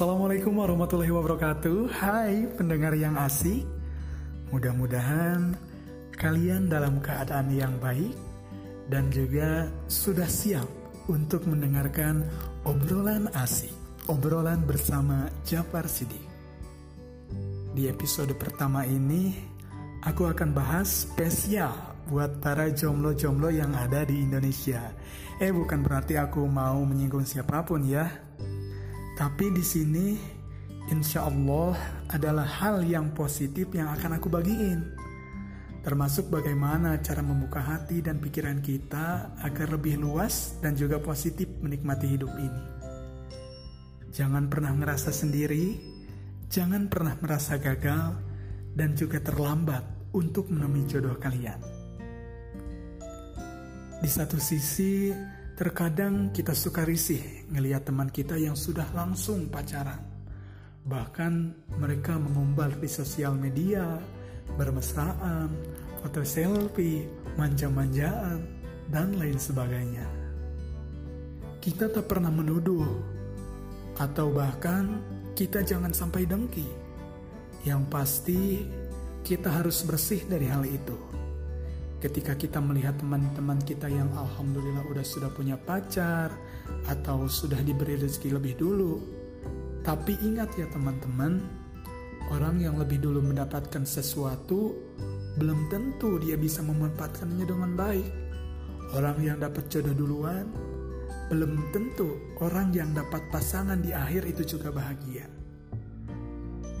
Assalamualaikum warahmatullahi wabarakatuh. Hai pendengar yang asik Mudah-mudahan kalian dalam keadaan yang baik Dan juga sudah siap untuk mendengarkan obrolan asik Obrolan bersama Japar Sidik Di episode pertama ini Aku akan bahas spesial buat para jomblo-jomblo yang ada di Indonesia. Eh bukan berarti aku mau menyinggung siapa pun ya tapi di sini insya Allah adalah hal yang positif yang akan aku bagiin. Termasuk bagaimana cara membuka hati dan pikiran kita agar lebih luas dan juga positif menikmati hidup ini. Jangan pernah merasa sendiri, jangan pernah merasa gagal, dan juga terlambat untuk menemui jodoh kalian. Di satu sisi, Terkadang kita suka risih ngelihat teman kita yang sudah langsung pacaran. Bahkan mereka mengumbal di sosial media, bermesraan, foto selfie, manja-manjaan, dan lain sebagainya. Kita tak pernah menuduh, atau bahkan kita jangan sampai dengki. Yang pasti, kita harus bersih dari hal itu ketika kita melihat teman-teman kita yang alhamdulillah udah sudah punya pacar atau sudah diberi rezeki lebih dulu. Tapi ingat ya teman-teman, orang yang lebih dulu mendapatkan sesuatu belum tentu dia bisa memanfaatkannya dengan baik. Orang yang dapat jodoh duluan belum tentu orang yang dapat pasangan di akhir itu juga bahagia.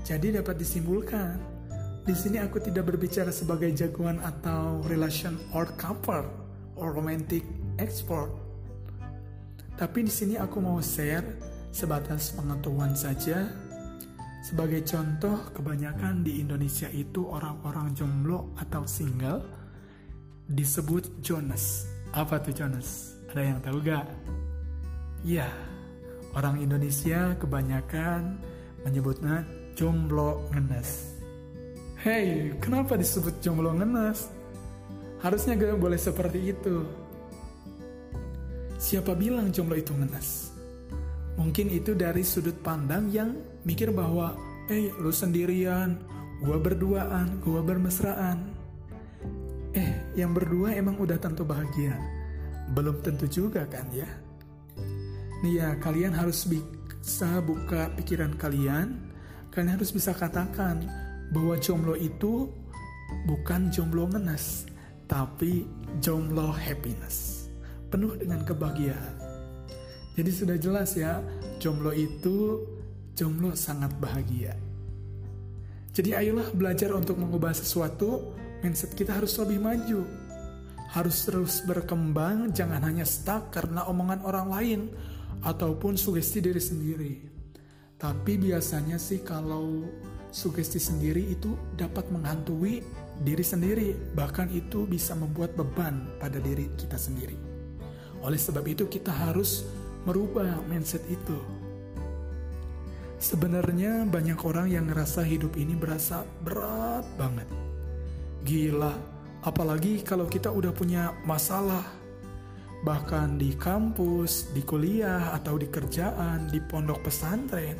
Jadi dapat disimpulkan, di sini aku tidak berbicara sebagai jagoan atau relation or couple or romantic expert. Tapi di sini aku mau share sebatas pengetahuan saja. Sebagai contoh, kebanyakan di Indonesia itu orang-orang jomblo atau single disebut Jonas. Apa tuh Jonas? Ada yang tahu gak? Ya, orang Indonesia kebanyakan menyebutnya jomblo ngenes. Hei, kenapa disebut jomblo ngenes? Harusnya gak boleh seperti itu. Siapa bilang jomblo itu ngenes? Mungkin itu dari sudut pandang yang mikir bahwa, eh lu sendirian, gua berduaan, gua bermesraan. Eh, yang berdua emang udah tentu bahagia. Belum tentu juga kan ya? Nih ya, kalian harus bisa buka pikiran kalian. Kalian harus bisa katakan, bahwa jomblo itu bukan jomblo ngenes, tapi jomblo happiness, penuh dengan kebahagiaan. Jadi sudah jelas ya, jomblo itu jomblo sangat bahagia. Jadi ayolah belajar untuk mengubah sesuatu, mindset kita harus lebih maju. Harus terus berkembang, jangan hanya stuck karena omongan orang lain ataupun sugesti diri sendiri. Tapi biasanya sih kalau sugesti sendiri itu dapat menghantui diri sendiri, bahkan itu bisa membuat beban pada diri kita sendiri. Oleh sebab itu, kita harus merubah mindset itu. Sebenarnya, banyak orang yang ngerasa hidup ini berasa berat banget. Gila, apalagi kalau kita udah punya masalah, bahkan di kampus, di kuliah, atau di kerjaan, di pondok pesantren,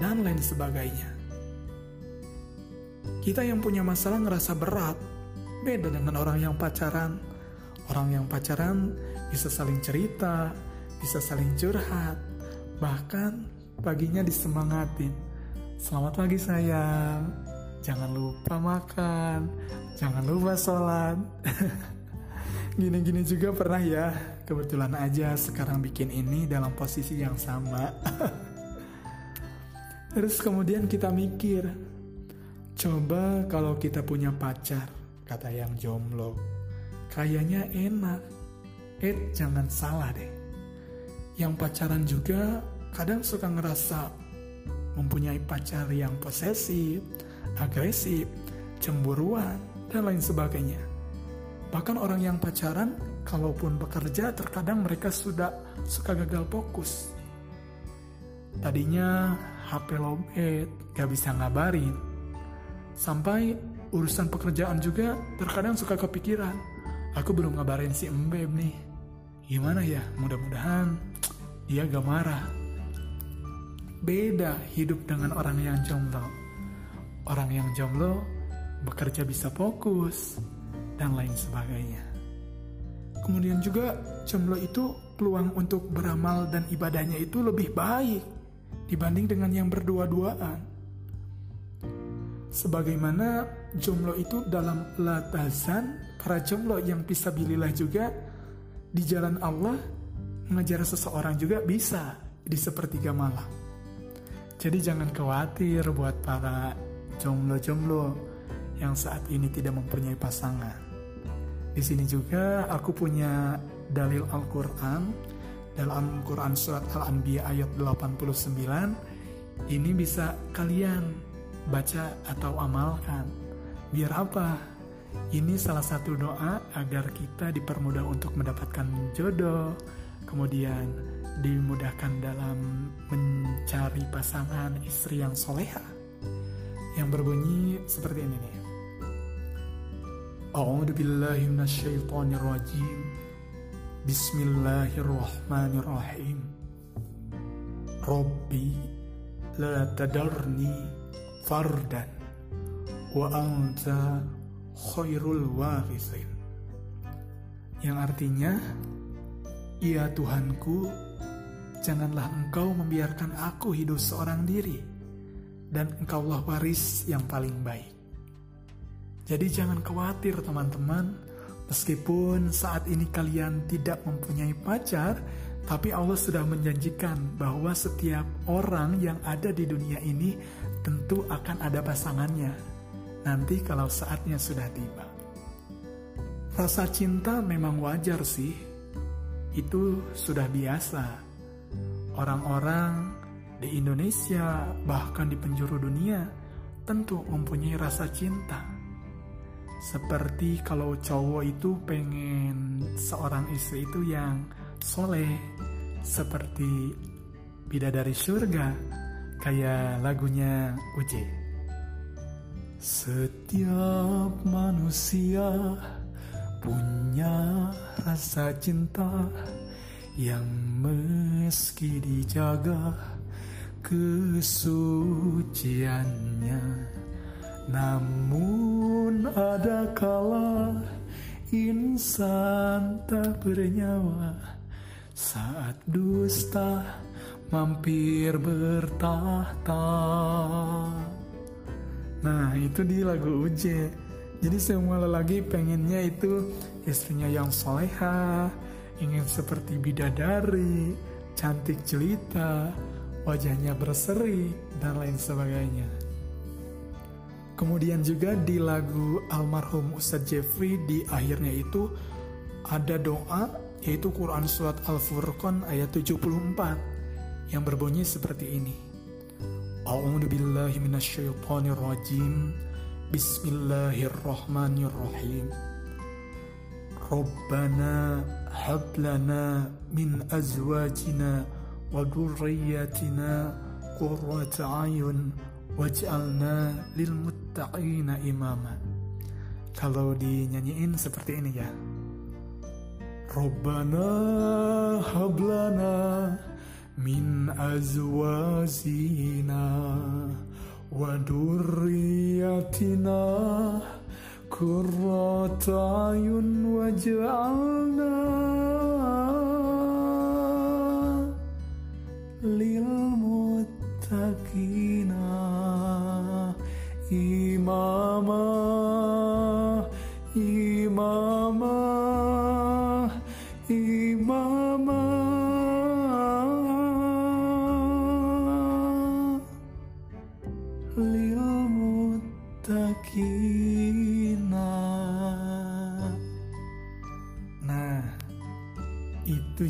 dan lain sebagainya kita yang punya masalah ngerasa berat. Beda dengan orang yang pacaran. Orang yang pacaran bisa saling cerita, bisa saling curhat. Bahkan paginya disemangatin. Selamat pagi sayang. Jangan lupa makan. Jangan lupa sholat. Gini-gini juga pernah ya. Kebetulan aja sekarang bikin ini dalam posisi yang sama. Terus kemudian kita mikir, Coba kalau kita punya pacar, kata yang jomblo. Kayaknya enak. Eh, jangan salah deh. Yang pacaran juga kadang suka ngerasa mempunyai pacar yang posesif, agresif, cemburuan, dan lain sebagainya. Bahkan orang yang pacaran, kalaupun bekerja, terkadang mereka sudah suka gagal fokus. Tadinya HP lowbat, gak bisa ngabarin, Sampai urusan pekerjaan juga terkadang suka kepikiran. Aku belum ngabarin si Mbeb nih. Gimana ya? Mudah-mudahan dia gak marah. beda hidup dengan orang yang jomblo. Orang yang jomblo bekerja bisa fokus dan lain sebagainya. Kemudian juga jomblo itu peluang untuk beramal dan ibadahnya itu lebih baik dibanding dengan yang berdua-duaan. Sebagaimana jomblo itu dalam latazan, para jomblo yang bisa bililah juga di jalan Allah mengejar seseorang juga bisa di sepertiga malam. Jadi jangan khawatir buat para jomblo-jomblo yang saat ini tidak mempunyai pasangan. Di sini juga aku punya dalil Al-Qur'an dalam Quran surat Al-Anbiya ayat 89 ini bisa kalian baca atau amalkan. Biar apa? Ini salah satu doa agar kita dipermudah untuk mendapatkan jodoh, kemudian dimudahkan dalam mencari pasangan istri yang soleha. Yang berbunyi seperti ini nih. A'udzu billahi. Bismillahirrahmanirrahim. Rabbi la tadarni fardan wa anta khairul warithin. Yang artinya, Ya Tuhanku, janganlah engkau membiarkan aku hidup seorang diri, dan engkaulah waris yang paling baik. Jadi jangan khawatir teman-teman, meskipun saat ini kalian tidak mempunyai pacar, tapi Allah sudah menjanjikan bahwa setiap orang yang ada di dunia ini tentu akan ada pasangannya. Nanti kalau saatnya sudah tiba. Rasa cinta memang wajar sih. Itu sudah biasa. Orang-orang di Indonesia bahkan di penjuru dunia tentu mempunyai rasa cinta seperti kalau cowok itu pengen seorang istri itu yang soleh seperti bidadari surga kayak lagunya Uji. Setiap manusia punya rasa cinta yang meski dijaga kesuciannya namun ada kala insan tak bernyawa saat dusta mampir bertahta. Nah itu di lagu Uje. Jadi semua lelaki pengennya itu istrinya yang soleha, ingin seperti bidadari, cantik jelita, wajahnya berseri, dan lain sebagainya. Kemudian juga di lagu almarhum Ustadz Jeffrey di akhirnya itu ada doa yaitu Quran Surat Al-Furqan ayat 74 yang berbunyi seperti ini. A'udzu billahi minasyaitonir rajim. Bismillahirrahmanirrahim. Rabbana hab lana min azwajina wa dhurriyyatina qurrata ayun waj'alna lil muttaqina imama. Kalau dinyanyiin seperti ini ya. Rabbana hablana min azwazina wa durriyatina qurrata ayun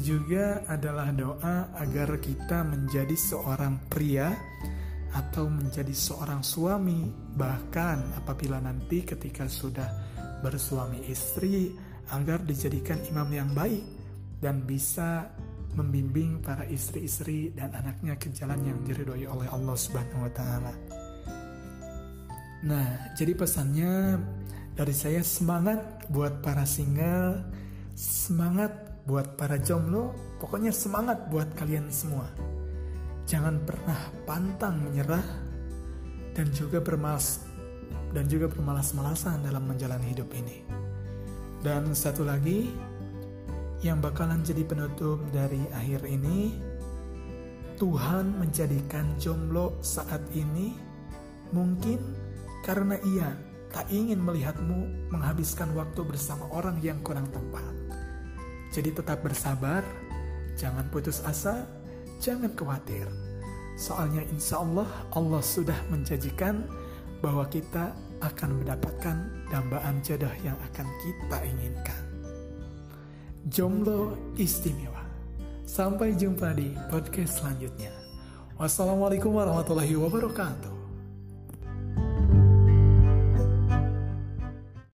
juga adalah doa agar kita menjadi seorang pria atau menjadi seorang suami, bahkan apabila nanti ketika sudah bersuami istri, agar dijadikan imam yang baik dan bisa membimbing para istri-istri dan anaknya ke jalan yang diridhoi oleh Allah Subhanahu wa taala. Nah, jadi pesannya dari saya semangat buat para single, semangat buat para jomblo, pokoknya semangat buat kalian semua. Jangan pernah pantang menyerah dan juga bermalas dan juga bermalas-malasan dalam menjalani hidup ini. Dan satu lagi yang bakalan jadi penutup dari akhir ini, Tuhan menjadikan jomblo saat ini mungkin karena ia tak ingin melihatmu menghabiskan waktu bersama orang yang kurang tepat. Jadi tetap bersabar, jangan putus asa, jangan khawatir. Soalnya insya Allah Allah sudah menjanjikan bahwa kita akan mendapatkan dambaan jodoh yang akan kita inginkan. Jomblo istimewa. Sampai jumpa di podcast selanjutnya. Wassalamualaikum warahmatullahi wabarakatuh.